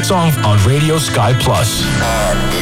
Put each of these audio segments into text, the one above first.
my song on Radio Sky Plus.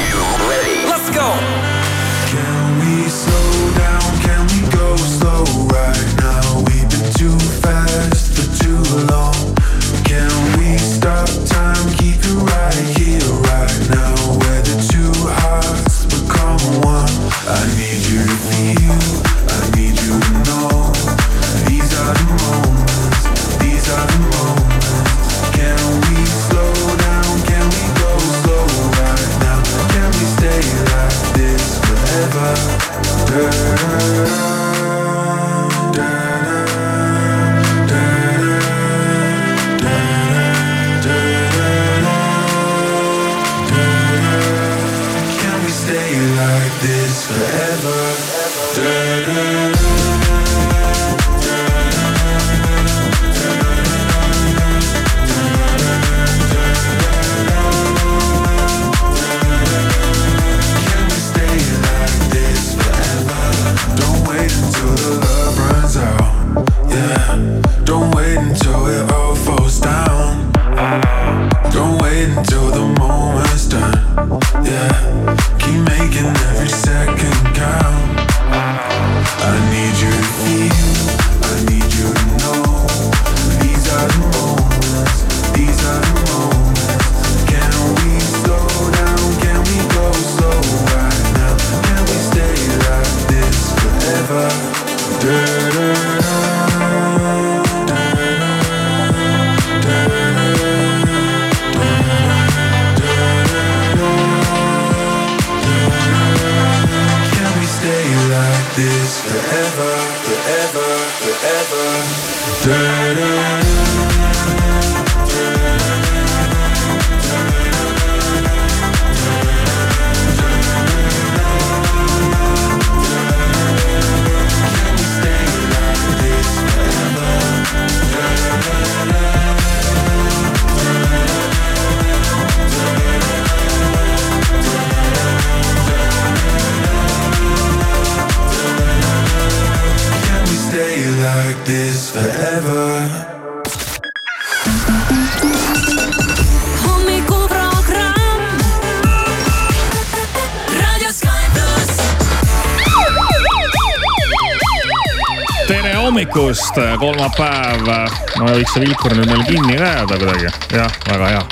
Võiks see vilkur nüüd meil kinni ka jääda kuidagi, jah, väga hea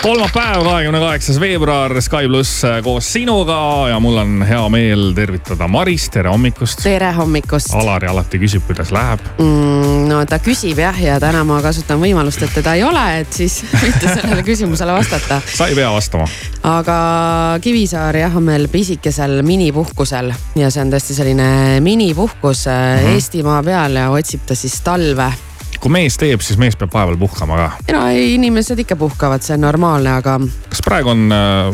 kolmapäev, kahekümne kaheksas veebruar, Sky pluss koos sinuga ja mul on hea meel tervitada Maris, tere hommikust. tere hommikust Alari alati küsib, kuidas läheb. mm,. no ta küsib jah, ja täna ma kasutan võimalust, et teda ei ole, et siis mitte sellele küsimusele vastata. sa ei pea vastama. aga Kivisaar jah, on meil pisikesel minipuhkusel ja see on tõesti selline minipuhkus mm. -hmm. Eestimaa peal ja otsib ta siis talve. Kui mees teeb, siis mees peab vahepeal puhkama ka. no inimesed ikka puhkavad, see on normaalne, aga kas praegu on,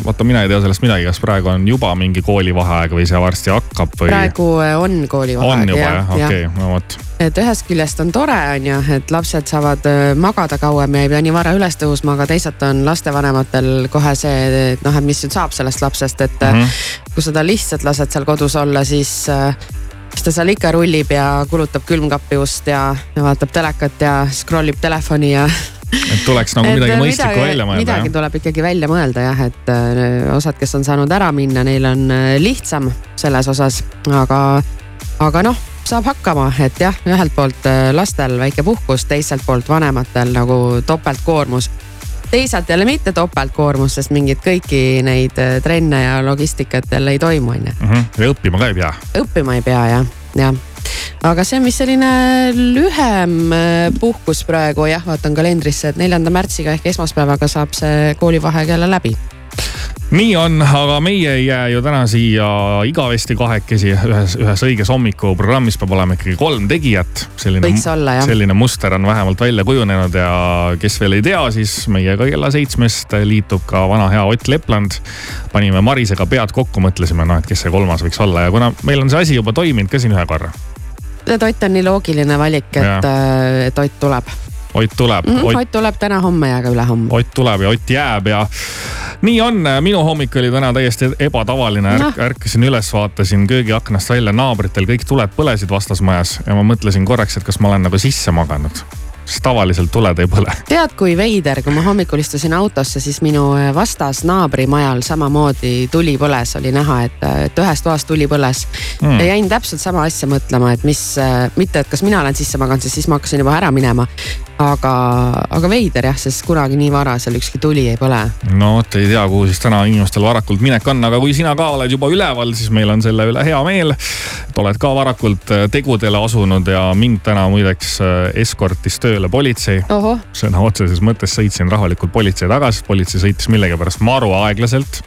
vaata, mina ei tea sellest midagi, kas praegu on juba mingi koolivaheaeg või see varsti hakkab või? praegu on koolivaheaeg. on juba jah, okei no vot et ühest küljest on tore, on ju, et lapsed saavad öö, magada kauem ja ei pea nii vara üles tõusma, aga teisalt on lastevanematel kohe see, et noh, et mis nüüd saab sellest lapsest, et mm. -hmm. kui sa ta lihtsalt lased seal kodus olla, siis äh, siis ta seal ikka rullib ja kulutab külmkapi ust ja, ja vaatab telekat ja scroll ib telefoni ja. et tuleks nagu midagi äh, mõistlikku välja mõelda midagi jah? tuleb ikkagi välja mõelda jah, et äh, osad, kes on saanud ära minna, neil on äh, lihtsam selles osas, aga, aga noh saab hakkama, et jah, ühelt poolt lastel väike puhkus, teiselt poolt vanematel nagu topeltkoormus. Teisalt jälle mitte topeltkoormus, sest mingeid kõiki neid äh, trenne ja logistikat jälle ei toimu, on ju. Mhm. ja õppima ka ei pea. õppima ei pea jah, jah. aga see on vist selline lühem äh, puhkus praegu jah, vaatan kalendrisse, et neljanda märtsiga ehk esmaspäevaga saab see koolivaheaeg jälle läbi. Nii on, aga meie ei jää ju täna siia igavesti kahekesi ühes, ühes õiges hommikuprogrammis peab olema ikkagi kolm tegijat. selline Võiks, olla, jah. selline muster on vähemalt välja kujunenud ja kes veel ei tea, siis meiega kella seitsmest liitub ka vana hea Ott Lepland. panime Marisega pead kokku, mõtlesime, noh, et kes see kolmas võiks olla ja kuna meil on see asi juba toiminud ka siin ühe korra. tead, Ott on nii loogiline valik, et, et Ott tuleb Ott tuleb mm. -hmm, Ott Ott tuleb täna-homme ja ka ülehomme. Ott tuleb ja Ott jääb ja nii on, minu hommik oli täna täiesti ebatavaline Ärk,, Noh. ärkasin üles, vaatasin köögiaknast välja, naabritel kõik tuled põlesid vastasmajas ja ma mõtlesin korraks, et kas ma olen nagu sisse maganud. Sest tavaliselt tuled ei põle. tead, kui veider, kui ma hommikul istusin autosse, siis minu vastas naabrimajal samamoodi tuli põles, oli näha, et, et ühes toas tuli põles mm.. ja jäin täpselt sama asja mõtlema, et mis, mitte, et kas mina olen sisse maganud, sest siis ma hakkasin juba ära minema. aga, aga veider jah, sest kunagi nii vara seal ükski tuli ei põle. no vot, ei tea, kuhu siis täna inimestel varakult minek on, aga kui sina ka oled juba üleval, siis meil on selle üle hea meel. et oled ka varakult äh, tegudele asunud ja mind täna muideks äh, eskortis tööle politsei. sõna otseses mõttes sõitsin rahulikult politsei taga, sest politsei sõitis millegipärast maru aeglaselt.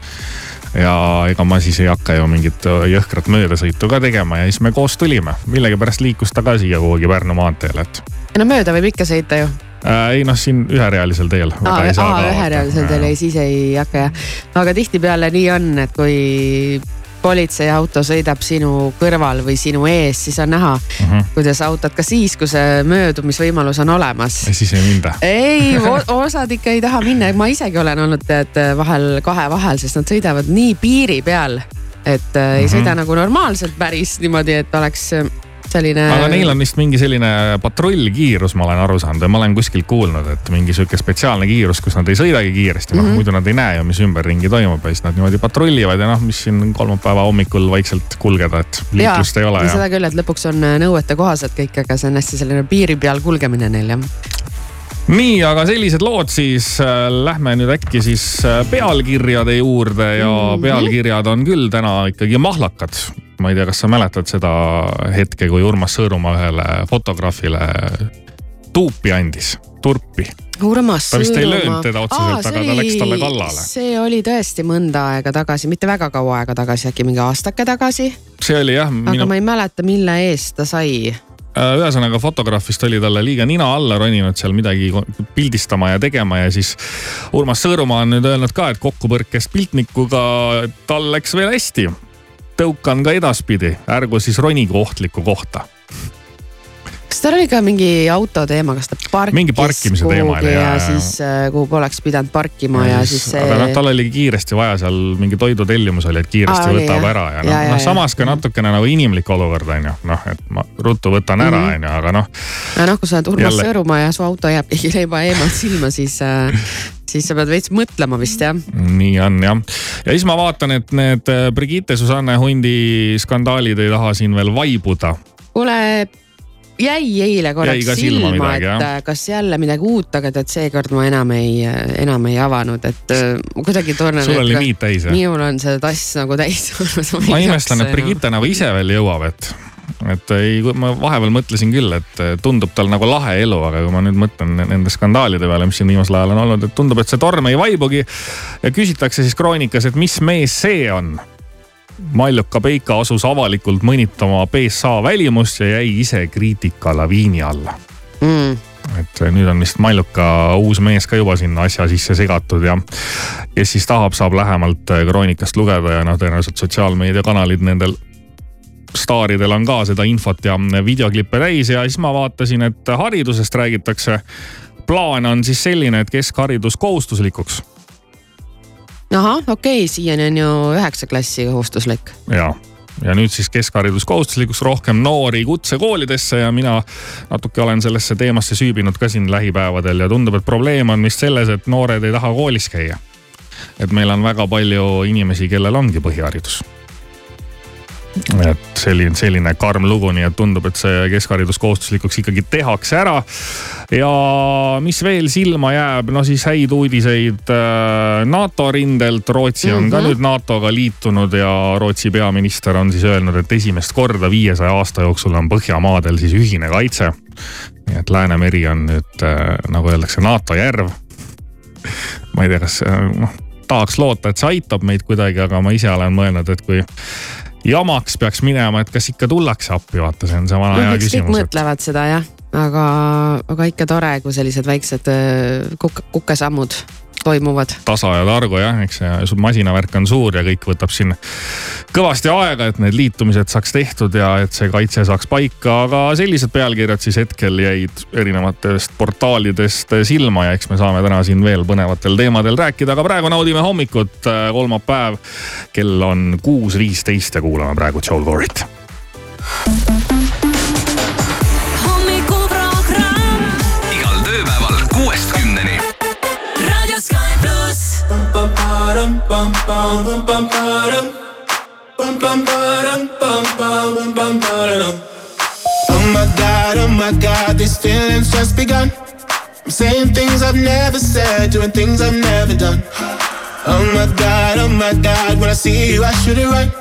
ja ega ma siis ei hakka ju mingit äh, jõhkrat möödasõitu ka tegema ja siis me koos tulime. millegipärast liikus ta ka siia kuhugi Pärnu maanteele, et no mööda võib ikka sõita ju. äh, ei noh, siin üherealisel teel. üherealisel teel ei, siis ei hakka jah. aga tihtipeale nii on, et kui politseiauto sõidab sinu kõrval või sinu ees, siis on näha mm. -hmm. kuidas autod ka siis, kui see möödumisvõimalus on olemas siis ei minda. ei, osad ikka ei taha minna, ma isegi olen olnud tead vahel kahe vahel, sest nad sõidavad nii piiri peal, et mm -hmm. ei Mhm. sõida nagu normaalselt päris niimoodi, et oleks selline. aga neil on vist mingi selline patrullkiirus, ma olen aru saanud ja ma olen kuskilt kuulnud, et mingi sihuke spetsiaalne kiirus, kus nad ei sõidagi kiiresti, noh Mhm. muidu nad ei näe ju, mis ümberringi toimub ja siis nad niimoodi patrullivad ja noh, mis siin kolmapäeva hommikul vaikselt kulgeda, et liiklust ei ole ja seda küll, et lõpuks on äh, nõuete kohased kõik, aga see on hästi selline piiri peal kulgemine neil jah. nii, aga sellised lood siis äh, lähme nüüd äkki siis äh, pealkirjade juurde ja -hmm. pealkirjad on küll täna ikkagi mahlakad. ma ei tea, kas sa mäletad seda hetke, kui Urmas Sõõrumaa ühele fotograafile tuupi andis, turpi. Urmas Ta vist ei Sõõrumaa. löönud teda otseselt, aga ta läks talle kallale. see oli tõesti mõnda aega tagasi, mitte väga kaua aega tagasi, äkki mingi aastake tagasi, see oli jah, aga minu ma, ei mäleta, mille eest ta sai. Ühesõnaga fotograafist oli talle liiga nina alla roninud seal midagi pildistama ja tegema ja siis Urmas Sõõrumaa on nüüd öelnud ka, et kokkupõrkest piltnikuga tal läks veel hästi. tõukan ka edaspidi, ärgu siis ronigu ohtlikku kohta. Kas tal oli ka mingi auto teema, kas ta parkis Mingi parkimise teema oli, ja, ja siis äh, kuhu poleks pidanud parkima ja, ja siis see. aga noh, tal oligi kiiresti vaja seal mingi toidutellimus oli, et kiiresti Aa, oli, võtab jah. ära ja noh noh samas ka natukene nagu inimlik olukord on ju, noh, et ma ruttu võtan ära, Mhm. on ju, aga noh ja noh, kui sa oled Urmas Jälle- Sõõrumaa ja su auto jääb keegi leiba eemalt silma, siis äh,, siis sa pead veits mõtlema vist jah. nii on jah. ja siis ma vaatan, et need äh, Brigitte Susanne Hundi skandaalid ei taha siin veel vaibuda. kuule, jäi eile Jäi korraks ka silma silma, et äh, kas jälle midagi uut, aga tead, seekord ma enam ei, enam ei avanud, et äh, ma kuidagi tunnen. sul oli niit täis jah? minul on see tass nagu täis olnud. ma imestan, et Brigitte nagu ise veel jõuab, et, et ei, ma vahepeal mõtlesin küll, et tundub tal nagu lahe elu, aga kui ma nüüd mõtlen nende skandaalide peale, mis siin viimasel ajal on olnud, et tundub, et see torm ei vaibugi. ja küsitakse siis kroonikas, et mis mees see on Maljuka Peika asus avalikult mõnitama BSA välimust ja jäi ise kriitika laviini alla mm.. et nüüd on vist Maljuka uus mees ka juba sinna asja sisse segatud ja kes siis tahab, saab lähemalt kroonikast lugeda ja noh, tõenäoliselt sotsiaalmeediakanalid nendel staaridel on ka seda infot ja videoklippe täis ja siis ma vaatasin, et haridusest räägitakse. plaan on siis selline, et keskharidus kohustuslikuks ahah, okei okay,, siiani on ju üheksa klassi kohustuslik. ja, ja nüüd siis keskharidus kohustuslikuks, rohkem noori kutsekoolidesse ja mina natuke olen sellesse teemasse süübinud ka siin lähipäevadel ja tundub, et probleem on vist selles, et noored ei taha koolis käia. et meil on väga palju inimesi, kellel ongi põhiharidus. Et selline, selline karm lugu, nii et tundub, et see keskharidus kohustuslikuks ikkagi tehakse ära. ja mis veel silma jääb, no siis häid uudiseid äh, NATO rindelt. Rootsi on ka Mhm. nüüd NATO-ga liitunud ja Rootsi peaminister on siis öelnud, et esimest korda viiesaja aasta jooksul on Põhjamaadel siis ühine kaitse. nii et Läänemeri on nüüd äh, nagu öeldakse, NATO järv. ma ei tea, kas äh, noh, tahaks loota, et see aitab meid kuidagi, aga ma ise olen mõelnud, et kui jamaks peaks minema, et kas ikka tullakse appi, vaata, see on see vana hea eks kõik küsimus. mõtlevad seda jah, aga, aga ikka tore, kui sellised väiksed äh, kuk-, kukesammud toimuvad. tasa ja targu jah, eks see su masinavärk on suur ja kõik võtab siin kõvasti aega, et need liitumised saaks tehtud ja et see kaitse saaks paika, aga sellised pealkirjad siis hetkel jäid erinevatest portaalidest silma ja eks me saame täna siin veel põnevatel teemadel rääkida, aga praegu naudime hommikut, kolmapäev. kell on kuus viisteist ja kuulame praegu Joel Corrit. Oh my god, oh my god, these feelings just begun. I'm saying things I've never said, doing things I've never done. Oh my god, oh my god, when I see you, I should it right.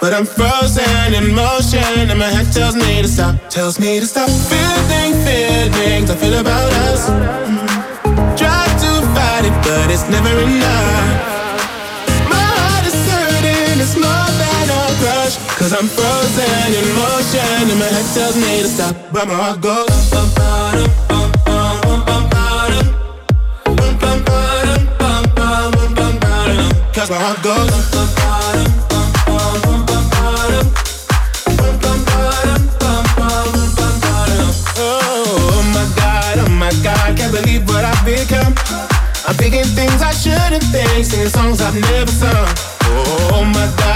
But I'm frozen in motion, and my head tells me to stop, tells me to stop. Feeling feelings I feel about us. Try to fight it, but it's never enough. Cause I'm frozen in motion, and my head tells me to stop, but my heart goes. bum, bum. Oh my god, oh my god, can't believe what I've become. I'm thinking things I shouldn't think, singing songs I've never sung. Oh my god,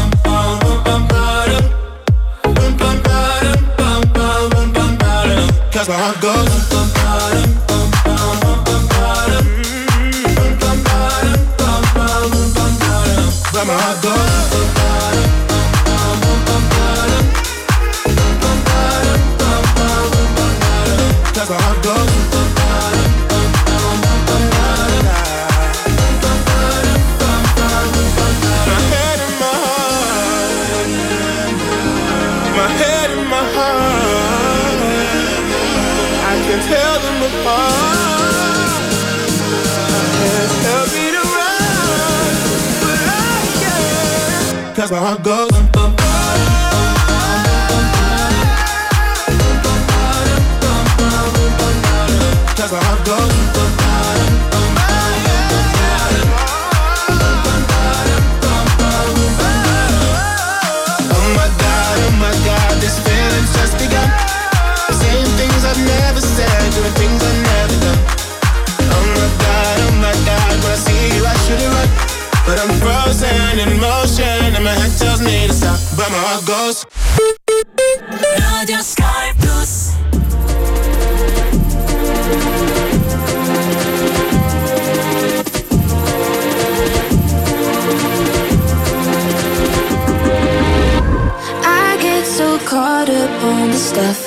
that's where I go. Can't. Cause my heart goes. bum, bum, Cause my heart goes. Oh my god, oh my god, this feeling's just begun. Saying things I've never said, doing things I've never done. Oh my god, oh my god, when I see you I should have run. But I'm frozen in motion and my head tells me to stop, but my heart goes. Radio Sky Plus. I get so caught up on the stuff.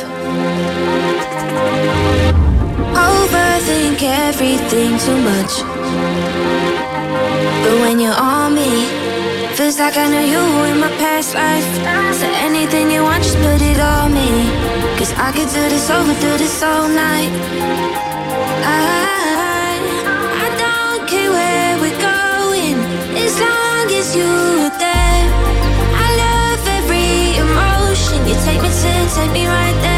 Overthink everything too much. But when you're on me, feels like I know you in my past life. So anything you want, just put it on me. Cause I could do this over, do this all night. I, I don't care where we're going, as long as you're there. I love every emotion. You take me to, take me right there.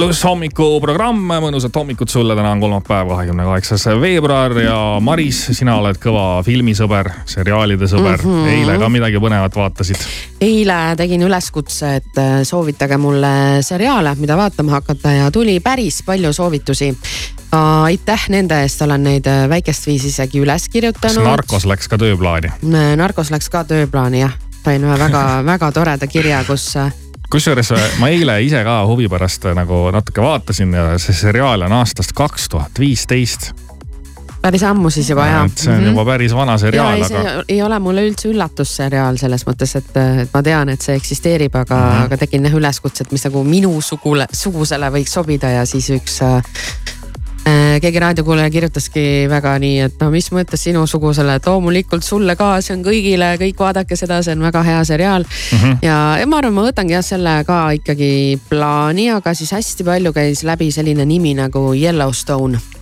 Pluss hommikuprogramm, mõnusat hommikut sulle, täna on kolmapäev, kahekümne kaheksas veebruar ja Maris, sina oled kõva filmisõber, seriaalide sõber mm. -hmm. eile ka midagi põnevat vaatasid? eile tegin üleskutse, et äh, soovitage mulle seriaale, mida vaatama hakata ja tuli päris palju soovitusi. aitäh nende eest, olen neid äh, väikest viisi isegi üles kirjutanud. kas Narkos läks ka tööplaani? Narkos läks ka tööplaani jah, sain ühe väga-väga toreda kirja, kus äh, kusjuures ma eile ise ka huvi pärast nagu natuke vaatasin ja see seriaal on aastast kaks tuhat viisteist päris ammu siis juba jah. see on mm -hmm. juba päris vana seriaal, aga. ei ole mulle üldse üllatusseriaal selles mõttes, et, et ma tean, et see eksisteerib, aga mm, -hmm. aga tegin jah üleskutset, mis nagu minu sugule, sugusele võiks sobida ja siis üks äh, Äh, keegi raadiokuulaja kirjutaski väga nii, et no mis mõttes sinusugusele, et loomulikult sulle ka, see on kõigile, kõik vaadake seda, see on väga hea seriaal mm. -hmm. ja, ja ma arvan, ma võtangi jah selle ka ikkagi plaani, aga siis hästi palju käis läbi selline nimi nagu Yellowstone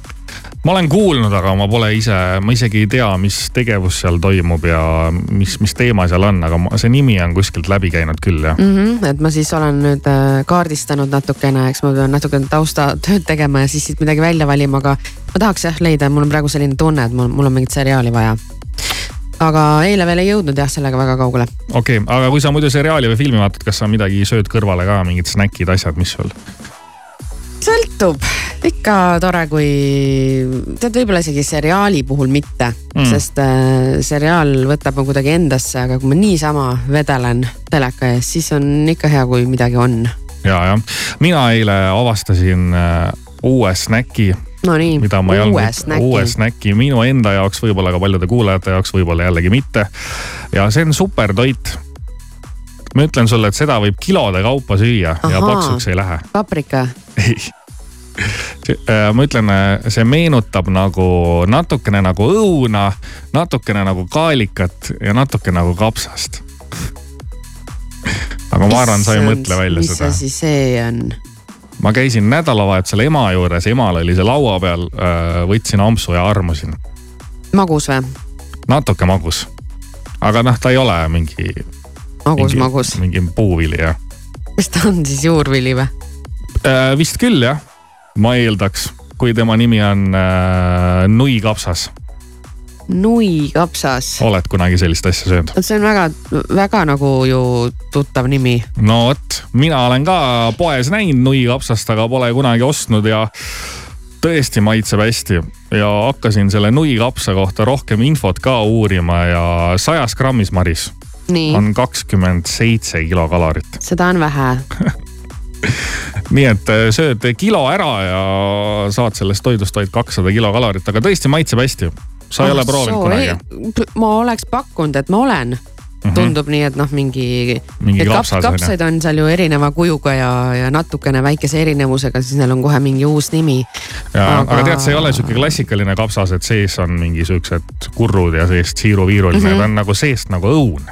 ma olen kuulnud, aga ma pole ise, ma isegi ei tea, mis tegevus seal toimub ja mis, mis teema seal on, aga ma, see nimi on kuskilt läbi käinud küll jah mm. -hmm, et ma siis olen nüüd äh, kaardistanud natukene, eks ma pean natukene taustatööd tegema ja siis siit midagi välja valima, aga ma tahaks jah leida, mul on praegu selline tunne, et mul, mul on mingit seriaali vaja aga eile veel ei jõudnud jah sellega väga kaugele. okei okay,, aga kui sa muidu seriaali või filmi vaatad, kas sa midagi sööd kõrvale ka, mingid snäkid, asjad, mis sul? Sõltub, ikka tore, kui tead, võib-olla isegi seriaali puhul mitte mm., sest äh, seriaal võtab mu kuidagi endasse, aga kui ma niisama vedelen teleka ees, siis on ikka hea, kui midagi on. ja, jah, mina eile avastasin äh, uue snäki no nii, uue snäki. uue snäki minu enda jaoks, võib-olla ka paljude kuulajate jaoks, võib-olla jällegi mitte. ja see on super toit ma ütlen sulle, et seda võib kilode kaupa süüa Aha, ja paksuks ei lähe. paprika? ei ma ütlen, äh, see meenutab nagu natukene nagu õuna, natukene nagu kaalikat ja natuke nagu kapsast. aga ma arvan, sa ei mõtle välja mis seda. mis asi see on? ma käisin nädalavahetusel ema juures, emal oli see laua peal, äh, võtsin ampsu ja armusin. magus või? natuke magus. aga noh, ta ei ole mingi magus, magus. mingi puuvili jah. mis ta on siis, juurvili või äh,? vist küll jah, ma eeldaks, kui tema nimi on äh, nuikapsas. nuikapsas. oled kunagi sellist asja söönud? see on väga, väga nagu ju tuttav nimi. no vot, mina olen ka poes näinud nuikapsast, aga pole kunagi ostnud ja tõesti maitseb hästi ja hakkasin selle nuikapsa kohta rohkem infot ka uurima ja sajas grammis, Maris Nii. on kakskümmend seitse kilokalorit. seda on vähe nii et äh, sööd kilo ära ja saad sellest toidust vaid kakssada kilokalorit, aga tõesti maitseb hästi. sa ei oh, ole proovinud kunagi? ma oleks pakkunud, et ma olen Mm -hmm. tundub nii, et noh, mingi, mingi kaps, kapsaid on seal ju erineva kujuga ja, ja natukene väikese erinevusega, siis neil on kohe mingi uus nimi. Aga... aga tead, see ei ole sihuke klassikaline kapsas, et sees on mingi siuksed kurrud ja seest siiruviiruline mm, -hmm. ta on nagu seest nagu õun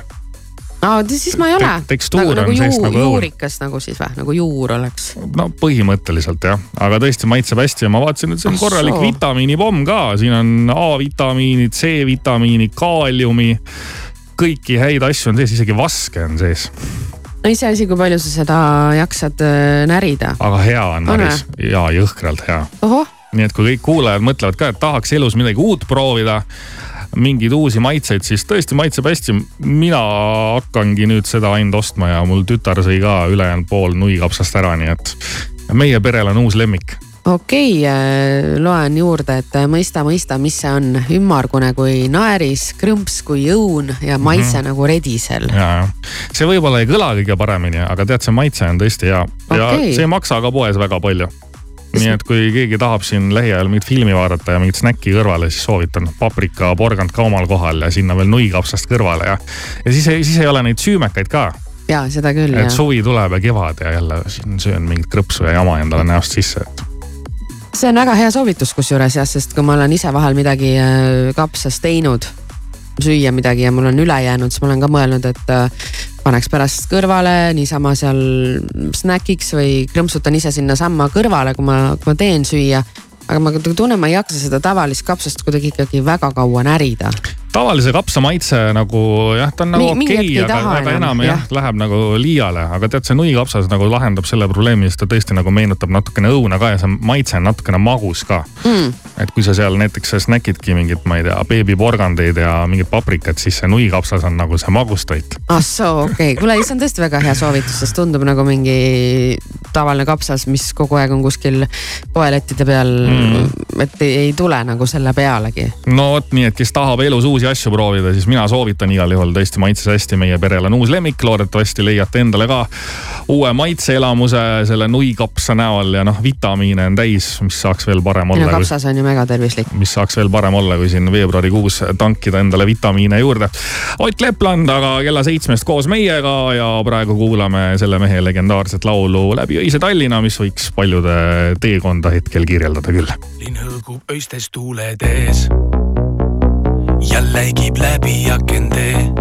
no siis ma ei ole Te. tekstuur nagu, nagu on seest nagu õun. juurikas nagu siis või, nagu juur oleks? no põhimõtteliselt jah, aga tõesti maitseb hästi ja ma vaatasin, et see on korralik vitamiinipomm ka, siin on A-vitamiini, C-vitamiini, kaaliumi. kõiki häid asju on sees, isegi vaske on sees no iseasi, kui palju sa seda jaksad äh, närida. aga hea on Maris ja jõhkralt hea. nii et kui kõik kuulajad mõtlevad ka, et tahaks elus midagi uut proovida mingeid uusi maitseid, siis tõesti maitseb hästi. mina hakkangi nüüd seda ainult ostma ja mul tütar sõi ka ülejäänud pool nuikapsast ära, nii et meie perel on uus lemmik okei okay,, äh, loen juurde, et mõista, mõista, mis see on, ümmargune kui naeris, krõmps kui õun ja maitse mm -hmm. nagu redisel. ja, ja see võib-olla ei kõla kõige paremini, aga tead, see maitse on tõesti hea okay. ja see ei maksa ka poes väga palju nii et kui keegi tahab siin lähiajal mingit filmi vaadata ja mingit snäkki kõrvale, siis soovitan paprika, porgand ka omal kohal ja sinna veel nuikapsast kõrvale ja, ja siis, siis ei ole neid süümekaid ka ja seda küll. et jah. suvi tuleb ja kevad ja jälle siin söön mingit krõpsu ja jama endale näost sisse, et. see on väga hea soovitus kusjuures jah, sest kui ma olen ise vahel midagi äh, kapsas teinud, süüa midagi ja mul on üle jäänud, siis ma olen ka mõelnud, et äh, paneks pärast kõrvale niisama seal snäkiks või krõmpsutan ise sinnasamma kõrvale, kui ma, kui ma teen süüa aga ma tunnen, ma ei jaksa seda tavalist kapsast kuidagi ikkagi väga kaua närida. Tavalise kapsa maitse nagu jah, ta on nagu okei ei okay,, aga, aga enam, enam jah jah. ja,, läheb nagu liiale, aga tead, see nuikapsas nagu lahendab selle probleemi, sest ta tõesti nagu meenutab natukene õuna ka ja see maitse on natukene magus ka mm.. et kui sa seal näiteks snäkidki mingit, ma ei tea, beebiporgandeid ja mingit paprikat, siis see nuikapsas on nagu see magustoit. ah soo, okei okay., kuule, see on tõesti väga hea soovitus, sest tundub nagu mingi tavaline kapsas, mis kogu aeg on kuskil poelettide peal mm.. et ei, ei tule nagu selle pealegi. no vot nii, et kes tahab elus uusi asju proovida, siis mina soovitan igal juhul tõesti maitses hästi, meie perel on uus lemmik, loodetavasti leiate endale ka uue maitseelamuse selle nuikapsa näol ja noh, vitamiine on täis, mis saaks veel parem olla, kui, kapsas on ju mega tervislik. mis saaks veel parem olla, kui siin veebruarikuus tankida endale vitamiine juurde. Ott Lepland aga kella seitsmest koos meiega ja praegu kuulame selle mehe legendaarset laulu Läbi öise Tallinna, mis võiks paljude teekonda hetkel kirjeldada küll. linn hõõgub öistes tuuled ees ja läigib läbi akende.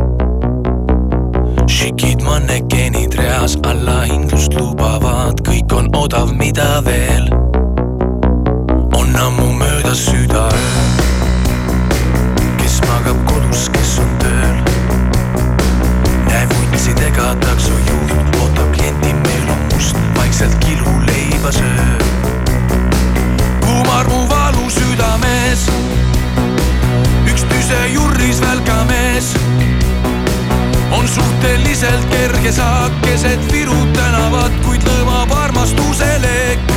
šikid mannekeenid reas allahindlust lubavad, kõik on odav, mida veel. on ammu möödas südaöö, kes magab kodus, kes on tööl. näe vuntsidega taksojuht ootab klienti, meel on must, vaikselt kiluleiba sööb kumar mu valu südames. Üks tüse jurris välgamees on suhteliselt kerge saak keset Viru tänavat, kuid lõõmab armastuse leek.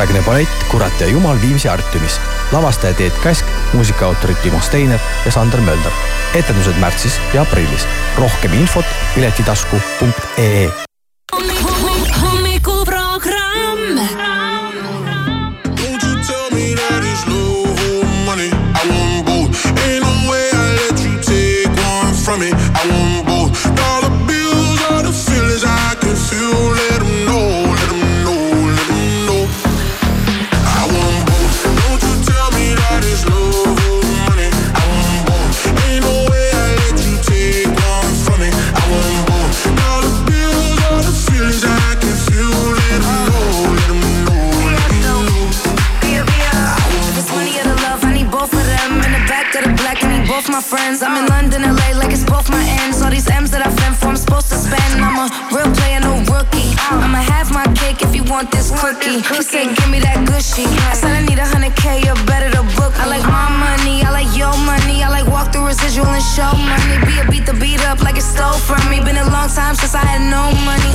Kaasaegne ballett Kurat ja jumal Viimsi Artiumis. lavastaja Teet Käsk, muusikaautorid Timo Steiner ja Sander Mölder. etendused märtsis ja aprillis. rohkem infot piletitasku.ee want this cookie. He said, give me that gushy. I said, I need a hundred K, you better to book. me. I like my money, I like your money. I like walk through residual and show money. Be a beat the beat up like it stole from me. Been a long time since I had no money.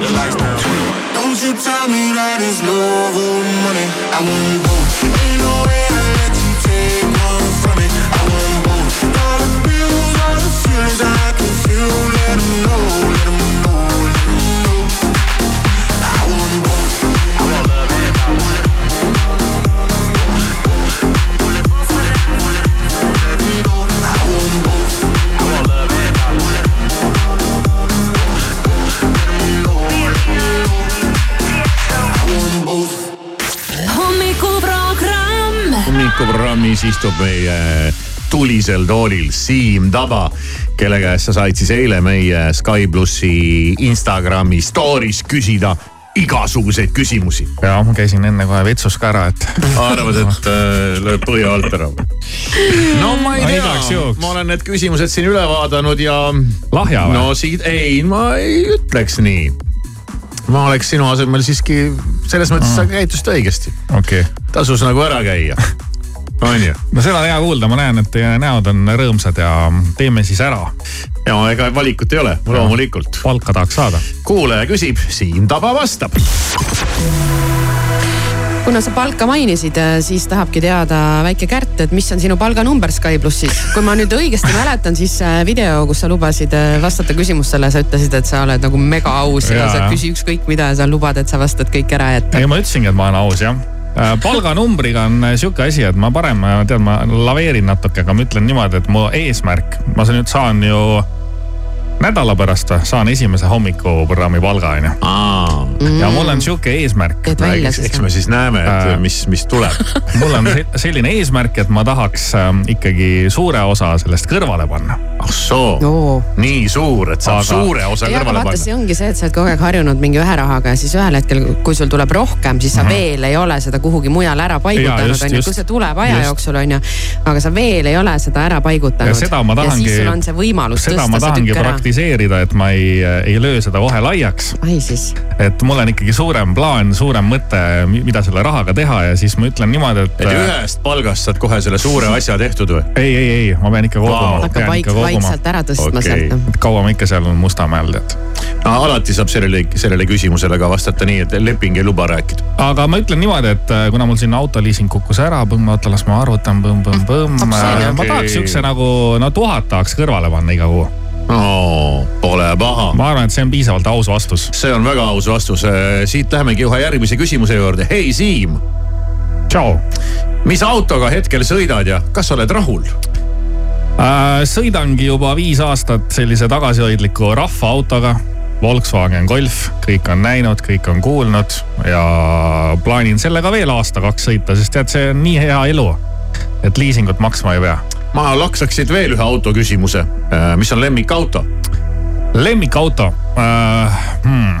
cut the down. Don't you tell me that it's love or money. I want both. Ain't no way I let you take one from me. I want both. Dollar bills are the feelings I istub meie tulisel toolil Siim Taba, kelle käest sa said siis eile meie Sky plussi Instagrami story's küsida igasuguseid küsimusi. ja ma käisin enne kohe vetsus ka ära, et arvad, et äh, lööb põhja alt ära või? no ma ei tea ma olen need küsimused siin üle vaadanud ja lahja või no siit, ei, ma ei ütleks nii. ma oleks sinu asemel siiski, selles mõttes sa käitusid õigesti, okei okay.. tasus nagu ära käia. On ju? no seda on hea kuulda, ma näen, et teie näod on rõõmsad ja teeme siis ära. ja ega valikut ei ole, loomulikult. palka tahaks saada. kuulaja küsib, Siim Taba vastab. kuna sa palka mainisid, siis tahabki teada väike Kärt, et mis on sinu palganumber Sky plussis. kui ma nüüd õigesti mäletan, siis äh, video, kus sa lubasid äh, vastata küsimustele, sa ütlesid, et sa oled nagu mega aus ja, ja sa küsi ükskõik mida ja sa lubad, et sa vastad kõik ära, et ei, ma ütlesingi, et ma olen aus jah. Palganumbriga on äh, sihuke asi, et ma parem, tead, ma laveerin natuke, aga ma ütlen niimoodi, et mu eesmärk, ma sa nüüd saan ju nädala pärast saan esimese hommikuprogrammi palga onju. ja mul on sihuke eesmärk. eks me siis näeme, et Äh. mis, mis tuleb. mul on se- selline eesmärk, et ma tahaks ähm, ikkagi suure osa sellest kõrvale panna. ah soo Oo. nii suur, et saab Aga- suure osa aga kõrvale vaata, see panna. ongi see, et sa oled kogu aeg harjunud mingi ühe rahaga ja siis ühel hetkel, kui sul tuleb rohkem, siis sa mm -hmm. veel ei ole seda kuhugi mujale ära paigutanud, onju. kui see tuleb aja Just. jooksul, onju, aga sa veel ei ole seda ära paigutanud. ja seda ma ja siis tahangi sul on see, võimalus tõsta see tahangi tükk ära. praktiseerida, et ma ei, ei löö seda kohe laiaks. ai siis, et mul on ikkagi suurem plaan, suurem mõte, mida selle rahaga teha ja siis ma ütlen niimoodi, et. et ühest palgast saad kohe selle suure asja tehtud või? ei, ei, ei, ma pean ikka koguma Vau.. hakka vaik-, vaikselt ära tõstma Okei. sealt. noh. et kaua ma ikka seal Mustamäel tead. no alati saab sellele, sellele küsimusele ka vastata nii, et leping ei luba rääkida. aga ma ütlen niimoodi, et äh, kuna mul siin autoliising kukkus ära, oota las ma arvutan, põmm-põmm-põmm. Apseen, ma okei. tahaks siukse nagu, no tuhat tahaks kõrvale panna iga kuu. oo, pole paha. ma arvan, et see on piisavalt aus vastus. see on väga aus vastus. siit lähemegi kohe järgmise küsimuse juurde. hei Siim, tšau. mis autoga hetkel sõidad ja kas oled rahul? Äh, sõidangi juba viis aastat sellise tagasihoidliku rahvaautoga. Volkswagen Golf, kõik on näinud, kõik on kuulnud ja plaanin sellega veel aasta-kaks sõita, sest tead, see on nii hea elu, et liisingut maksma ei pea. Ma laksaks siit veel ühe auto küsimuse. mis on lemmikauto? lemmikauto äh, hmm..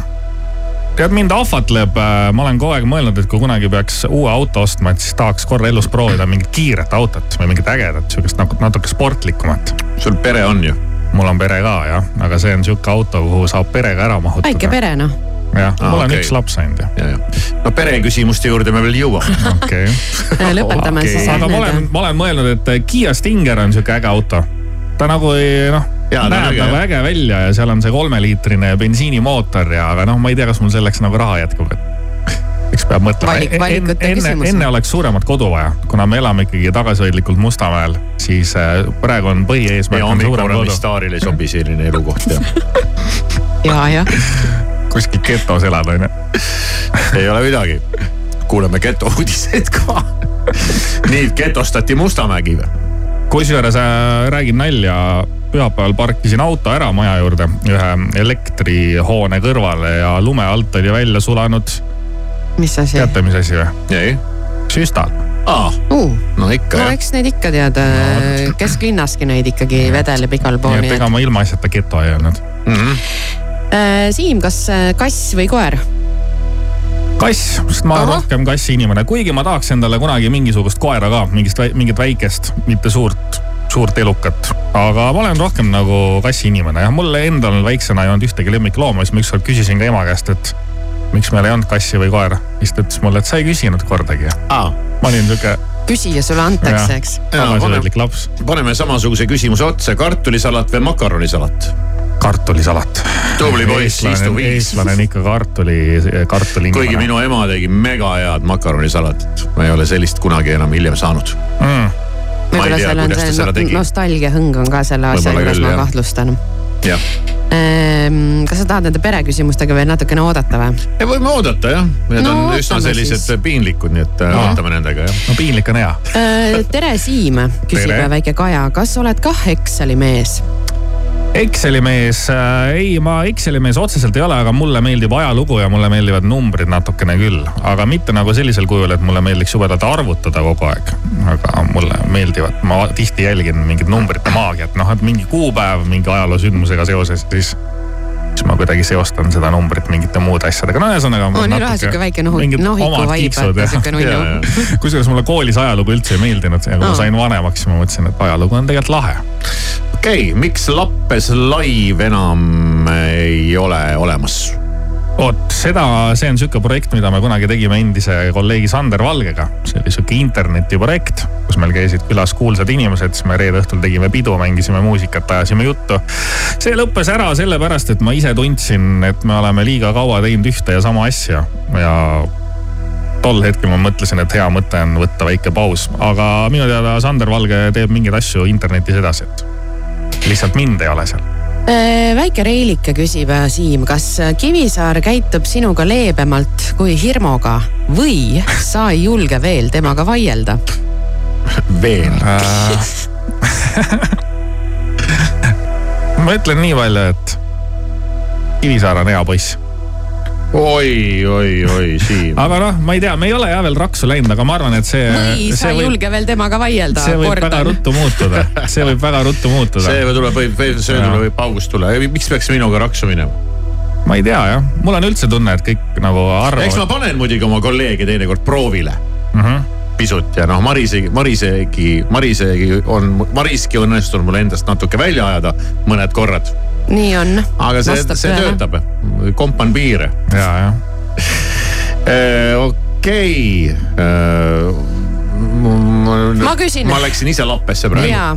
tead, mind ahvatleb, ma olen kogu aeg mõelnud, et kui kunagi peaks uue auto ostma, et siis tahaks korra elus proovida mingit kiiret autot või mingit ägedat, sihukest nagu natuke sportlikumat. sul pere on ju? mul on pere ka jah, aga see on sihuke auto, kuhu saab perega ära mahutada. väike pere noh. jah, Aa, mul on okei. üks laps ainult ju. ja, ja. no pereküsimuste juurde me veel jõuame. okei. lõpetame Okei. siis aga ma olen, ma olen mõelnud, et Kiia Stinger on sihuke äge auto. ta nagu ei noh, Jaa, ta on näeb äge, nagu jah. äge välja ja seal on see kolmeliitrine bensiinimootor ja, aga noh, ma ei tea, kas mul selleks nagu raha jätkub, et eks peab mõtlema Valik- En- valikute enne, enne oleks suuremat kodu vaja, kuna me elame ikkagi tagasihoidlikult Mustamäel, siis äh, praegu on põhieesmärk meie on suurem hommikuprogrammi kodu. staarile ei sobi selline elukoht ja ja, jah. Kuskil getos elad onju. ei ole midagi. kuuleme geto uudiseid ka. nii, getostati Mustamägi või? kusjuures äh, räägin nalja, pühapäeval parkisin auto ära maja juurde ühe elektrihoone kõrvale ja lume alt oli välja sulanud, mis asi? teate, mis asi või? ei. süstal. aa, uh,. no ikka no eks neid ikka tead no,, kesklinnaski neid ikkagi vedeleb igal pool, nii et ega ma ilmaasjata geto ei olnud. Mhm. Siim, kas äh, kass või koer? kass, sest ma olen rohkem kassi inimene, kuigi ma tahaks endale kunagi mingisugust koera ka, mingist, mingit väikest, mitte suurt, suurt elukat. aga ma olen rohkem nagu kassi inimene jah, mul endal väiksena ei olnud ühtegi lemmiklooma, siis ma ükskord küsisin ka ema käest, et miks meil ei olnud kassi või koera. siis ta ütles mulle, et sa ei küsinud kordagi. aa, ma olin sihuke küsija sulle antakse, eks. tagasihoidlik laps. paneme samasuguse küsimuse otsa, kartulisalat või makaronisalat? kartulisalat. tubli poiss, istu viis. eestlane on ikka kartuli, kartuli kuigi minu ema tegi mega head makaronisalatit, ma ei ole sellist kunagi enam hiljem saanud. mm.. Ma ei võib-olla tea, seal on kuidas ta seda see tegi. no, nostalgiahõng on ka selle asja juures, ma kahtlustan. jah, kas sa tahad nende pereküsimustega veel natukene oodata või? võime oodata jah, need No on üsna ootame sellised siis. piinlikud, nii et no. vaatame nendega jah. no piinlik on hea. tere, Siim, küsib väike Kaja, kas oled kah Exceli mees? Exceli mees äh,, ei, ma Exceli mees otseselt ei ole, aga mulle meeldib ajalugu ja mulle meeldivad numbrid natukene küll. aga mitte nagu sellisel kujul, et mulle meeldiks jubedalt arvutada kogu aeg. aga mulle meeldivad, ma tihti jälgin mingit numbrite maagiat, noh, et mingi kuupäev mingi ajaloosündmusega seoses, siis siis ma kuidagi seostan seda numbrit mingite muude asjadega, no ühesõnaga. Oo, nii lahe, sihuke väike nohu- nohiku vibe, vaata, sihuke nunnu. kusjuures mulle koolis ajalugu üldse ei meeldinud ja kui ma Aa. sain vanemaks, siis ma mõtlesin, et ajalugu on tegelikult lahe okei okay,, miks Lappes live enam ei ole olemas? vot seda, see on sihuke projekt, mida me kunagi tegime endise kolleegi Sander Valgega. see oli sihuke internetiprojekt, kus meil käisid külas kuulsad inimesed, siis me reede õhtul tegime pidu, mängisime muusikat, ajasime juttu. see lõppes ära sellepärast, et ma ise tundsin, et me oleme liiga kaua teinud ühte ja sama asja ja tol hetkel ma mõtlesin, et hea mõte on võtta väike paus, aga minu teada Sander Valge teeb mingeid asju internetis edasi, et lihtsalt mind ei ole seal. Äh, väike Reilike küsib, Siim, kas Kivisaar käitub sinuga leebemalt kui Hirmuga või sa ei julge veel temaga vaielda? veel? ma ütlen nii palju, et Kivisaar on hea poiss oi, oi, oi, Siim. aga noh, ma ei tea, me ei ole jah veel raksu läinud, aga ma arvan, et see. või sa ei julge veel temaga vaielda, see võib väga kordan. ruttu muutuda, see võib väga ruttu muutuda. see tuleb, võib, see Jaa. tuleb, võib paugust tulla, miks peaks minuga raksu minema? ma ei tea jah, mul on üldse tunne, et kõik nagu eks ma arvavad. panen muidugi oma kolleege teinekord proovile Mm -hmm. pisut ja noh, Marisegi, Marisegi, Marisegi on, Mariski on õnnestunud mul endast natuke välja ajada mõned korrad. Nii on. aga see, see töötab, kompan piire. ja, jah. okei, Ma küsin. ma läksin ise lappesse praegu. ja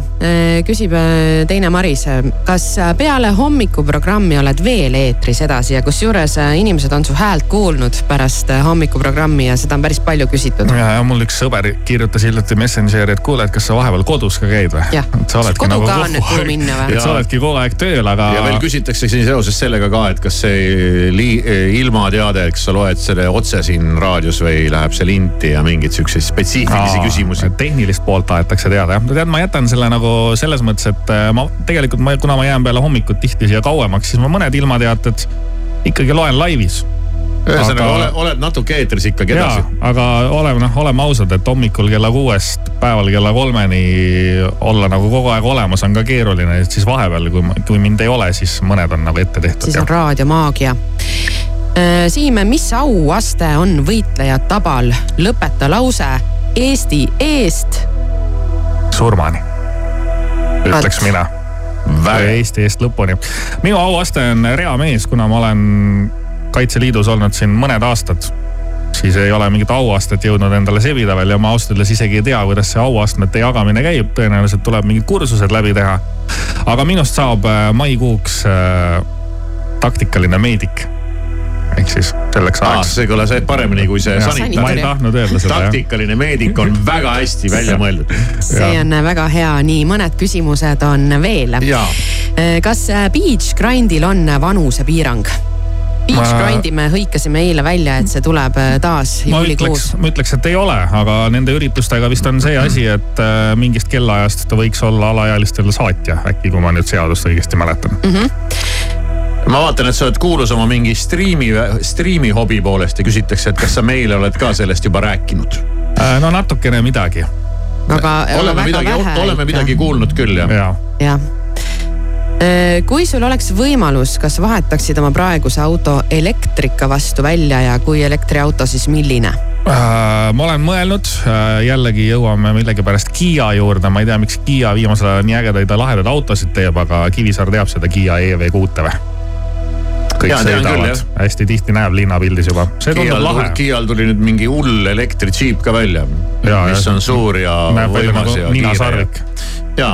küsib äh, teine Maris, kas äh, peale hommikuprogrammi oled veel eetris edasi ja kusjuures inimesed on su häält kuulnud pärast hommikuprogrammi ja seda on päris palju küsitud. ja, ja mul üks sõber kirjutas hiljuti Messengeri, et kuule, et kas sa vahepeal kodus ka käid või? Et sa oledki Kodu nagu ka on nüüd kuhu minna või? et sa oledki kogu aeg tööl, aga. ja veel küsitakse siin seoses sellega ka, et kas see li-, ilmateade, kas sa loed selle otse siin raadios või läheb see linti ja mingeid siukseid spetsiifilisi küsimusi. tehnilist poolt tahetakse teada jah, tead, ma jätan selle nagu selles mõttes, et äh, ma tegelikult ma, kuna ma jään peale hommikut tihti siia kauemaks, siis ma mõned ilmateated ikkagi loen laivis. ühesõnaga Aga- ole, oled natuke eetris ikkagi edasi., aga oleme noh, oleme ausad, et hommikul kella kuuest päeval kella kolmeni olla nagu kogu aeg olemas on ka keeruline, et siis vahepeal, kui, kui mind ei ole, siis mõned on nagu ette tehtud siis on. raadiomaagia. Siim, mis auaste on võitleja tabal? lõpeta lause Eesti eest. surmani, ütleks mina. Eesti eest lõpuni. minu auaste on reamees, kuna ma olen Kaitseliidus olnud siin mõned aastad siis ei ole mingit auastet jõudnud endale sebida veel ja ma ausalt öeldes isegi ei tea, kuidas see auastmete jagamine käib, tõenäoliselt tuleb mingid kursused läbi teha. aga minust saab äh, maikuuks äh, taktikaline meedik. Ehk siis selleks ajaks. see kõlas paremini kui see ma ei tahtnud öelda seda taktikaline meedik on väga hästi välja mõeldud. see on väga hea, nii mõned küsimused on veel. jaa, kas äh, beach grindil on vanusepiirang? Beach grindi me hõikasime eile välja, et see tuleb äh, taas ma juulikuus ma ütleks, et ei ole, aga nende üritustega vist on see asi, et äh, mingist kellaajast ta võiks olla alaealistel saatja, äkki kui ma nüüd seadust õigesti mäletan. mm. -hmm. Ma vaatan, et sa oled kuulus oma mingi striimi, striimi hobi poolest ja küsitakse, et kas sa meile oled ka sellest juba rääkinud. Äh, no natukene midagi. aga oleme midagi, vähe oleme ikka. midagi kuulnud küll jah. ja, jah. kui sul oleks võimalus, kas vahetaksid oma praeguse auto elektrika vastu välja ja kui elektriauto, siis milline? Äh, ma olen mõelnud, jällegi jõuame millegipärast Kiia juurde, ma ei tea, miks Kiia viimasel ajal nii ägedaid ja lahedaid autosid teeb, aga Kivisaar teab seda Kiia EV6-e või? Kõik küll, sõidavad hästi tihti näeb linnapildis juba, see tundub Kiial, lahe. Kiial tuli nüüd mingi hull elektritšiip ka välja, mis jah. on suur ja võimas nagu ja kiire ja,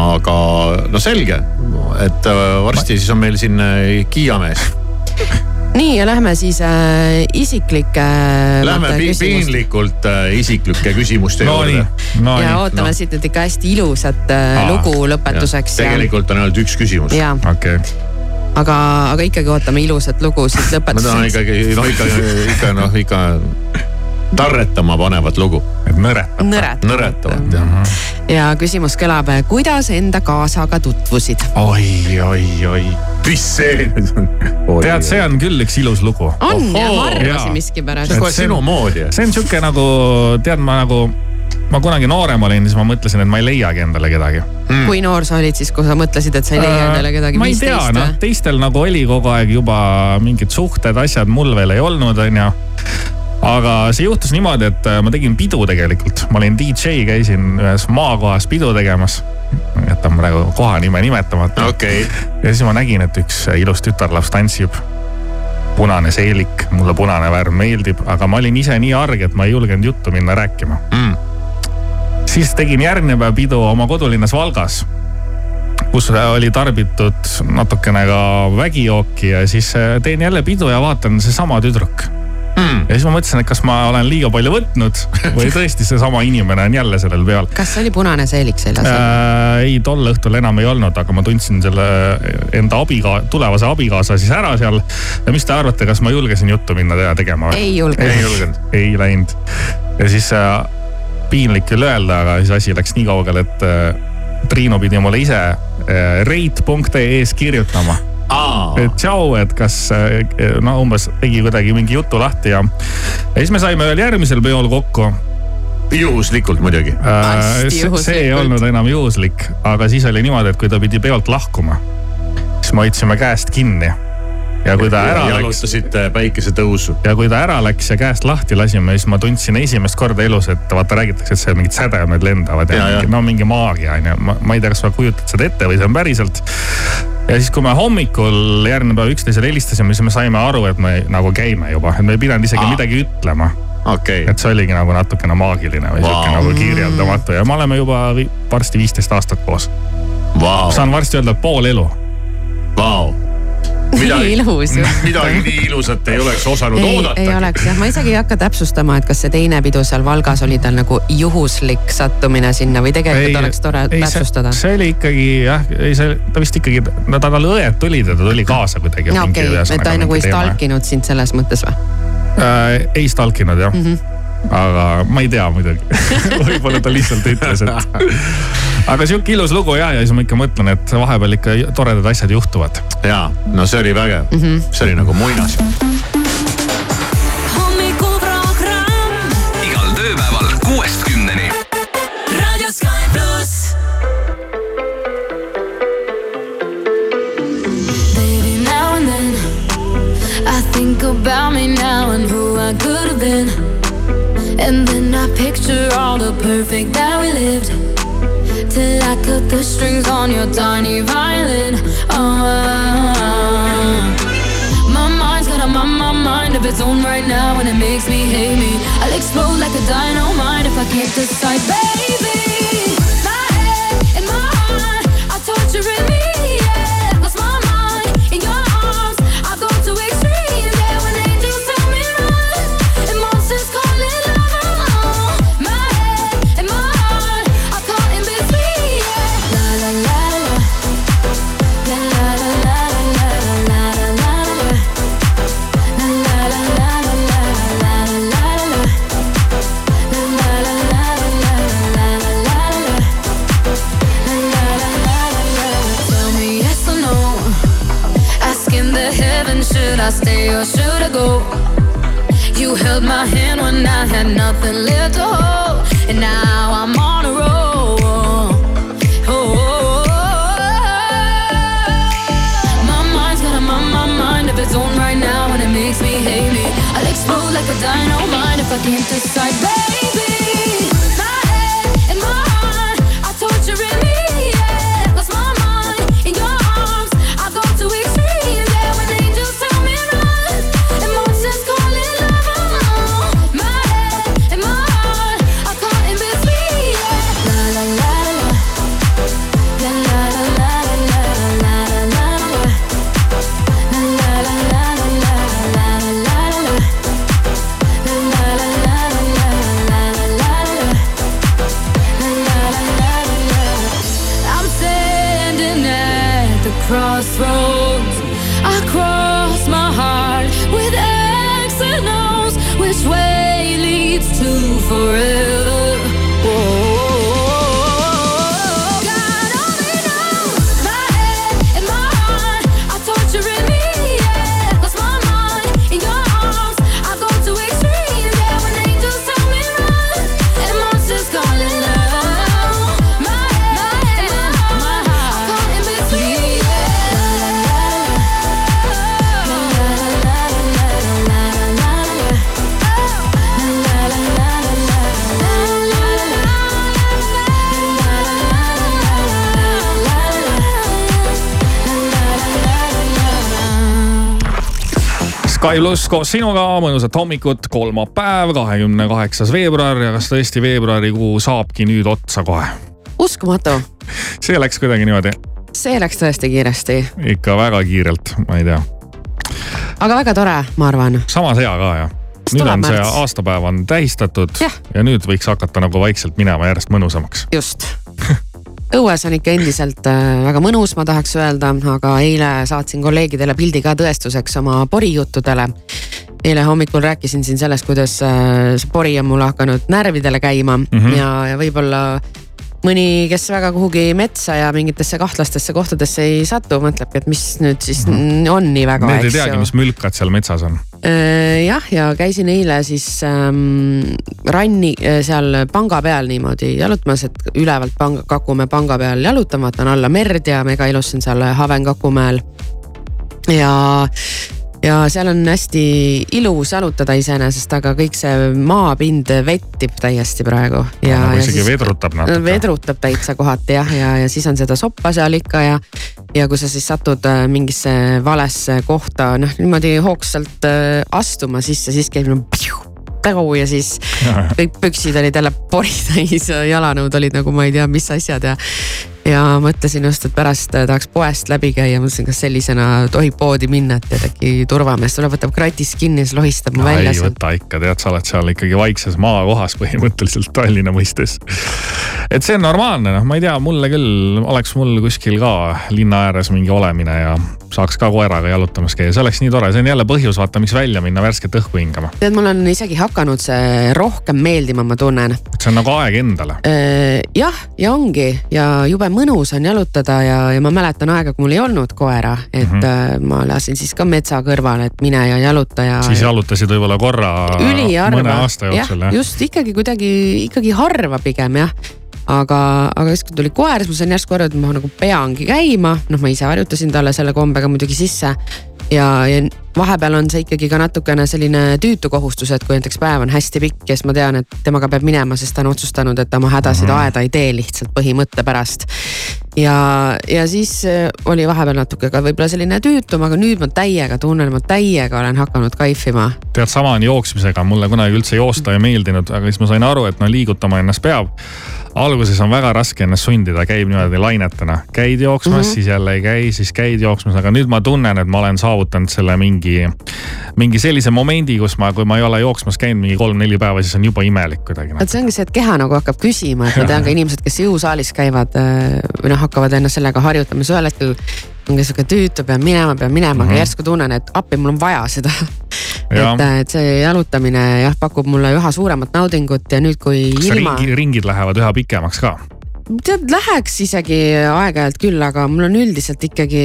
aga no selge, et äh, varsti siis on meil siin äh, Kiia mees. nii ja lähme siis äh, isiklike äh, Lähme pi piinlikult äh, isiklike küsimuste no nii juurde., no ja nii. ootame noh. siit nüüd ikka hästi ilusat äh, Aa, lugu lõpetuseks. tegelikult on ainult üks küsimus. ja, okei okay., aga, aga ikkagi ootame ilusat lugu siit ma tahan lõpetuseks. ikkagi, noh ikka, ikka noh, ikka tarretama panevat lugu, et nõretab. nõret. nõretavat jah. ja küsimus kõlab, kuidas enda kaasaga tutvusid? oi, oi, oi. mis see nüüd on? tead, see on küll üks ilus lugu. on ja ma arvasin miskipärast see on. kohe see on- sinu moodi. see on sihuke nagu, tead ma nagu, ma kunagi noorem olin, siis ma mõtlesin, et ma ei leiagi endale kedagi. kui noor sa olid siis, kui sa mõtlesid, et sa ei leia endale kedagi ma ei tea, noh teistel nagu oli kogu aeg juba mingid suhted, asjad, mul veel ei olnud, onju aga see juhtus niimoodi, et äh, ma tegin pidu tegelikult, ma olin DJ, käisin ühes maakohas pidu tegemas. jätan praegu koha nime nimetamata. okei, ja siis ma nägin, et üks ilus tütarlaps tantsib. punane seelik, mulle punane värv meeldib, aga ma olin ise nii arg, et ma ei julgenud juttu minna rääkima Mm. Siis tegin järgmine päev pidu oma kodulinnas Valgas kus oli tarbitud natukene ka vägijooki ja siis äh, teen jälle pidu ja vaatan seesama tüdruk Mm. ja siis ma mõtlesin, et kas ma olen liiga palju võtnud või tõesti seesama inimene on jälle sellel peal kas oli punane seelik seljas? äh,. ei, tol õhtul enam ei olnud, aga ma tundsin selle enda abiga-, tulevase abikaasa siis ära seal. ja mis te arvate, kas ma julgesin juttu minna teha tegema või? ei julge. ei julgenud. ei läinud. ja siis äh, piinlik küll öelda, aga siis asi läks nii kaugele, et äh, Triinu pidi mulle ise äh, rate.ee-s kirjutama. et tšau, et kas äh, no umbes tegi kuidagi mingi jutu lahti ja, ja siis me saime veel järgmisel peol kokku juhuslikult muidugi. Äh, see, ei olnud enam juhuslik, aga siis oli niimoodi, et kui ta pidi peolt lahkuma, siis me hoidsime käest kinni. Ja kui ta ära läks jalutasite päikesetõusu. ja kui ta ära läks ja käest lahti lasime, siis ma tundsin esimest korda elus, et vaata räägitakse, et seal mingid sädemed lendavad ja, Ja, ja ja. mingi, no mingi maagia on ju, ma, ma ei tea, kas sa kujutad seda ette või see on päriselt. ja siis, kui me hommikul järgmine päev üksteisele helistasime, siis me saime aru, et me nagu käime juba, et me ei pidanud isegi Aa. midagi ütlema. okay., et see oligi nagu natukene maagiline või Vau. sihuke nagu kirjeldamatu ja me oleme juba varsti viisteist aastat koos. vau, saan varsti öelda pool elu. vau. midagi, ilus ju. midagi nii ilusat ei oleks osanud ei, ei oodata. oleks jah, ma isegi ei hakka täpsustama, et kas see teine pidu seal Valgas oli tal nagu juhuslik sattumine sinna või tegelikult oleks tore täpsustada. see oli ikkagi jah, ei see, ta vist ikkagi, no tal õed tulid ja ta tuli kaasa kuidagi. no okei et ta nagu ei stalkinud sind selles mõttes või? äh,. ei stalkinud jah mm, Mhm. -hmm. Aga ma ei tea muidugi võib-olla ta lihtsalt ütles, et. aga sihuke ilus lugu ja, ja siis ma ikka mõtlen, et vahepeal ikka toredad asjad juhtuvad. ja, no see oli vägev mm. -hmm. see oli nagu muinasjutt. hommikuprogramm igal tööpäeval kuuest kümneni. Raadio Sky pluss. Baby, now and then I think about me now and who I could have been. And then I picture all the perfect that we lived. Till I cut the strings on your tiny violin. Oh, my mind's got a my, my mind of its own right now, and it makes me hate me. I'll explode like a dynamite if I can't decide, baby. Or should I go? You held my hand when I had nothing left to hold, and now I'm on a roll. Oh, oh, oh. my mind's got a my mind of its own right now, and it makes me hate me. I'll explode like a dynamite if I can't decide, baby. for a Sky pluss koos sinuga, mõnusat hommikut, kolmapäev, kahekümne kaheksas veebruar ja kas tõesti veebruarikuu saabki nüüd otsa kohe? uskumatu, see läks kuidagi niimoodi see läks tõesti kiiresti, ikka väga kiirelt, ma ei tea, aga väga tore, ma arvan. samas hea ka jah. nüüd on see aastapäev on tähistatud Jah. ja nüüd võiks hakata nagu vaikselt minema järjest mõnusamaks. just. õues on ikka endiselt äh, väga mõnus, ma tahaks öelda, aga eile saatsin kolleegidele pildi ka tõestuseks oma porijuttudele. eile hommikul rääkisin siin sellest, kuidas äh, see pori on mul hakanud närvidele käima mm. -hmm. ja, ja võib-olla mõni, kes väga kuhugi metsa ja mingitesse kahtlastesse kohtadesse ei satu, mõtlebki, et mis nüüd siis -hmm. on nii väga, Mhm. Need ei teagi, mis mülkad seal metsas on. Äh, jah, ja käisin eile siis ähm, ranni äh, seal panga peal niimoodi jalutamas, et ülevalt panga, Kakumäe panga peal jalutan, vaatan alla merd ja mega ilus on seal Haven Kakumäel. ja, ja seal on hästi ilus jalutada iseenesest, aga kõik see maapind vettib täiesti praegu. ja nagu ja siis- vedrutab natuke. vedrutab täitsa kohati jah, ja, ja siis on seda soppa seal ikka ja. ja kui sa siis satud äh, mingisse valesse kohta, noh niimoodi hoogsalt äh, astuma sisse, siis käib nagu pju, täu ja siis kõik püksid olid jälle pori täis ja jalanõud olid nagu ma ei tea, mis asjad ja ja mõtlesin just, et pärast äh, tahaks poest läbi käia, mõtlesin, kas sellisena tohib poodi minna, et tead äkki turvamees tuleb, võtab kratist kinni ja siis lohistab mu no, välja ei sealt. võta ikka, tead, sa oled seal ikkagi vaikses maakohas põhimõtteliselt Tallinna mõistes. et see on normaalne, noh, ma ei tea, mulle küll, oleks mul kuskil ka linna ääres mingi olemine ja saaks ka koeraga jalutamas käia, see oleks nii tore, see on jälle põhjus, vaata, miks välja minna värsket õhku hingama. tead, mul on isegi hakanud see rohkem meeldima, ma tunnen. see on nagu aeg endale. jah, ja ongi ja jube mõnus on jalutada ja, ja ma mäletan aega, kui mul ei olnud koera, et mm -hmm. ma lasin siis ka metsa kõrvale, et mine ja jaluta ja. siis jalutasid võib-olla korra jooksul jah? just ikkagi kuidagi ikkagi harva pigem jah aga, aga siis kui tuli koer, siis ma sain järsku aru, et ma nagu peangi käima, noh, ma ise harjutasin talle selle kombega muidugi sisse. ja, ja vahepeal on see ikkagi ka natukene selline tüütu kohustus, et kui näiteks päev on hästi pikk ja siis ma tean, et temaga peab minema, sest ta on otsustanud, et ta oma hädasid mm -hmm. aeda ei tee lihtsalt põhimõtte pärast. ja, ja siis äh, oli vahepeal natuke ka võib-olla selline tüütum, aga nüüd ma täiega tunnen, ma täiega olen hakanud kaifima. tead, sama on jooksmisega, mulle kunagi üldse joosta ei meeldinud, aga siis ma sain aru, et no liigutama ennast peab alguses on väga raske ennast sundida, käib niimoodi lainetena, käid jooksmas mm, -hmm. siis jälle ei käi, siis käid jooksmas, aga nüüd ma tunnen, et ma olen saavutanud selle mingi, mingi sellise momendi, kus ma, kui ma ei ole jooksmas käinud mingi kolm-neli päeva, siis on juba imelik kuidagi. vot see ongi see, et keha nagu hakkab küsima, et ma tean ka inimesed, kes jõusaalis käivad äh, või noh, hakkavad ennast sellega harjutama, siis ühel hetkel ongi sihuke tüütu, pean minema, pean minema mm, -hmm. aga Mhm. järsku tunnen, et appi, mul on vaja seda. Et, et see jalutamine jah, pakub mulle üha suuremat naudingut ja nüüd, kui kas ilma. ringi, ringid lähevad üha pikemaks ka? tead, läheks isegi aeg-ajalt küll, aga mul on üldiselt ikkagi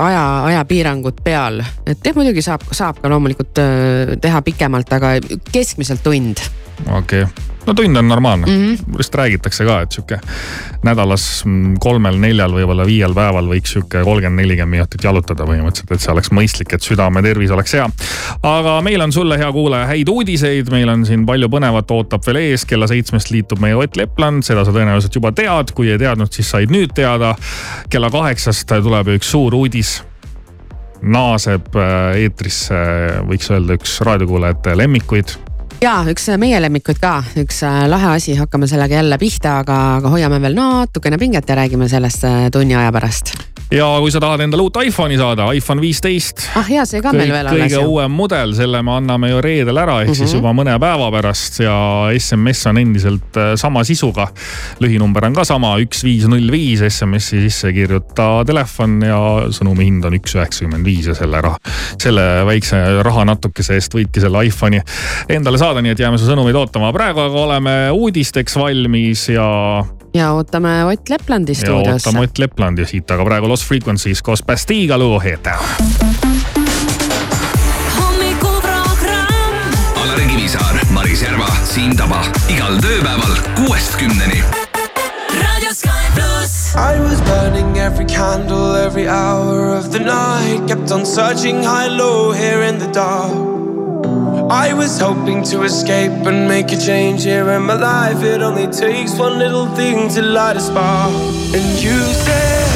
aja, ajapiirangud peal. et jah, muidugi saab, saab ka loomulikult öö, teha pikemalt, aga keskmiselt tund. Okei okay., no tund on normaalne mm. -hmm. vist räägitakse ka, et sihuke nädalas mm, kolmel-neljal, võib-olla viiel päeval võiks sihuke kolmkümmend, nelikümmend minutit jalutada põhimõtteliselt, et see oleks mõistlik, et südame tervis oleks hea. aga meil on sulle, hea kuulaja, häid uudiseid, meil on siin palju põnevat ootab veel ees, kella seitsmest liitub meie Ott Lepland, seda sa tõenäoliselt juba tead, kui ei teadnud, siis said nüüd teada. kella kaheksast tuleb üks suur uudis naaseb äh, eetrisse, võiks öelda, üks raadiokuulajate lemmikuid ja üks meie lemmikuid ka, üks äh, lahe asi, hakkame sellega jälle pihta, aga, aga hoiame veel natukene pinget ja räägime sellest äh, tunni aja pärast. ja kui sa tahad endale uut iPhone'i saada, iPhone viisteist. ah ja see ka meil veel alles kõige uuem mudel, selle me anname ju reedel ära, ehk mm -hmm. siis Mhm. juba mõne päeva pärast ja SMS on endiselt äh, sama sisuga. lühinumber on ka sama, üks, viis, null, viis, SMS-i sisse kirjuta telefon ja sõnumi hind on üks üheksakümmend viis ja selle raha, selle väikse raha natukese eest võidki selle iPhone'i endale saada, nii et jääme su sõnumeid ootama. praegu aga oleme uudisteks valmis ja ja ootame Ott Leplandi ja stuudiosse. ootame Ott Leplandi siit, aga praegu Lost Frequencies koos Bastiga lugu hommikuprogramm Alari Kivisaar, Maris Järva, Siim Taba igal tööpäeval kuuest kümneni. raadio Sky pluss. I was burning every candle every hour of the night. Kept on searching high, low, here in the dark. I was hoping to escape and make a change here in my life. It only takes one little thing to light a spark. And you said,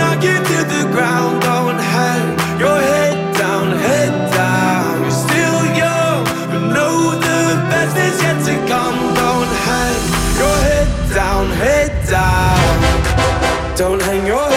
to the ground. Don't hang your head down, head down. You're still young, but know the best is yet to come. Don't hang your head down, head down. Don't hang your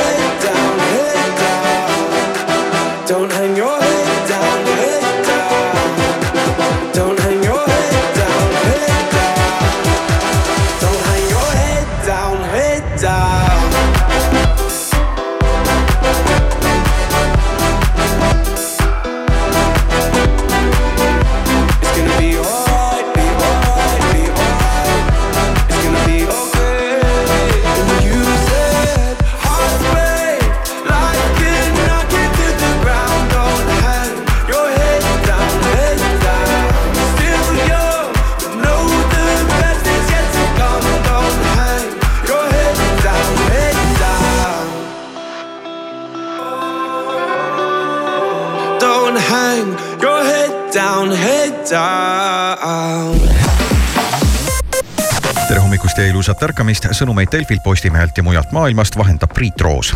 ilusat ärkamist, sõnumeid Delfilt, Postimehelt ja mujalt maailmast vahendab Priit Roos.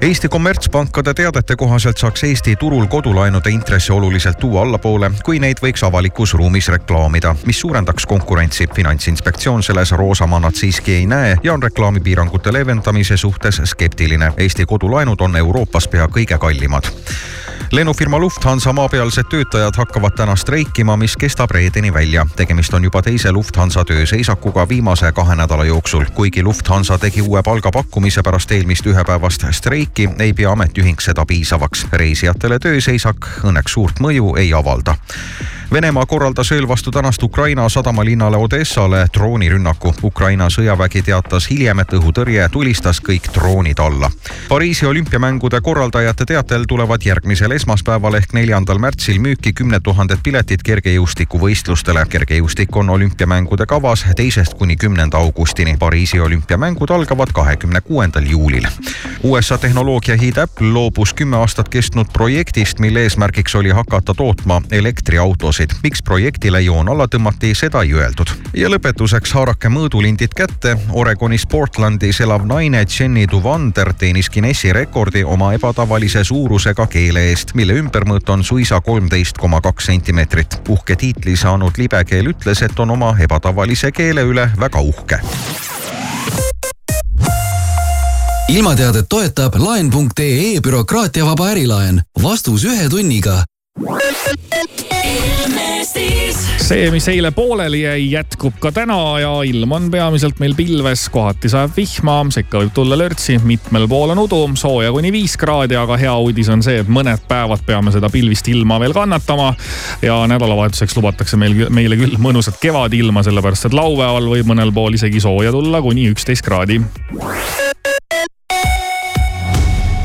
Eesti kommertspankade teadete kohaselt saaks Eesti turul kodulaenude intressi oluliselt tuua allapoole, kui neid võiks avalikus ruumis reklaamida, mis suurendaks konkurentsi. finantsinspektsioon selles roosa mannat siiski ei näe ja on reklaamipiirangute leevendamise suhtes skeptiline. Eesti kodulaenud on Euroopas pea kõige kallimad lennufirma Lufthansa maapealsed töötajad hakkavad täna streikima, mis kestab reedeni välja. tegemist on juba teise Lufthansa tööseisakuga viimase kahe nädala jooksul. kuigi Lufthansa tegi uue palgapakkumise pärast eelmist ühepäevast streiki, ei pea ametiühing seda piisavaks. reisijatele tööseisak õnneks suurt mõju ei avalda. Venemaa korraldas ööl vastu tänast Ukraina sadamalinnale Odessale droonirünnaku. Ukraina sõjavägi teatas hiljem, et õhutõrje tulistas kõik droonid alla. Pariisi olümpiamängude korraldajate teatel tulevad järgmisel esmaspäeval ehk neljandal märtsil müüki kümned tuhanded piletid kergejõustikuvõistlustele. kergejõustik on olümpiamängude kavas teisest kuni kümnenda augustini. Pariisi olümpiamängud algavad kahekümne kuuendal juulil. USA tehnoloogiahiid Apple loobus kümme aastat kestnud projektist, mille eesmärgiks oli hakata tootma elektriautosid. Miks projektile joon alla tõmmati, seda ei öeldud. ja lõpetuseks haarake mõõdulindid kätte. Oregonis Portlandis elav naine Jenny Duvander teenis Guinessi rekordi oma ebatavalise suurusega keele eest, mille ümbermõõt on suisa kolmteist koma kaks sentimeetrit. uhke tiitli saanud libekeel ütles, et on oma ebatavalise keele üle väga uhke ilmateadet toetab laen.ee bürokraatiavaba ärilaen. vastus ühe tunniga. See, mis eile pooleli jäi, jätkub ka täna ja ilm on peamiselt meil pilves, kohati sajab vihma, sekka võib tulla lörtsi, mitmel pool on udu, sooja kuni viis kraadi, aga hea uudis on see, et mõned päevad peame seda pilvist ilma veel kannatama. ja nädalavahetuseks lubatakse meil, meile küll mõnusat kevadilma, sellepärast et laupäeval võib mõnel pool isegi sooja tulla kuni üksteist kraadi.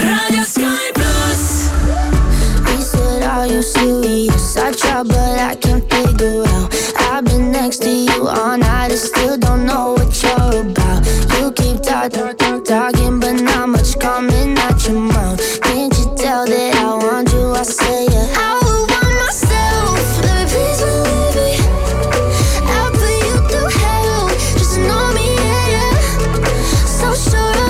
Raadio Sky. He said, Are you serious? I but I can't figure out. I've been next to you all night and still don't know what you're about. You keep talking,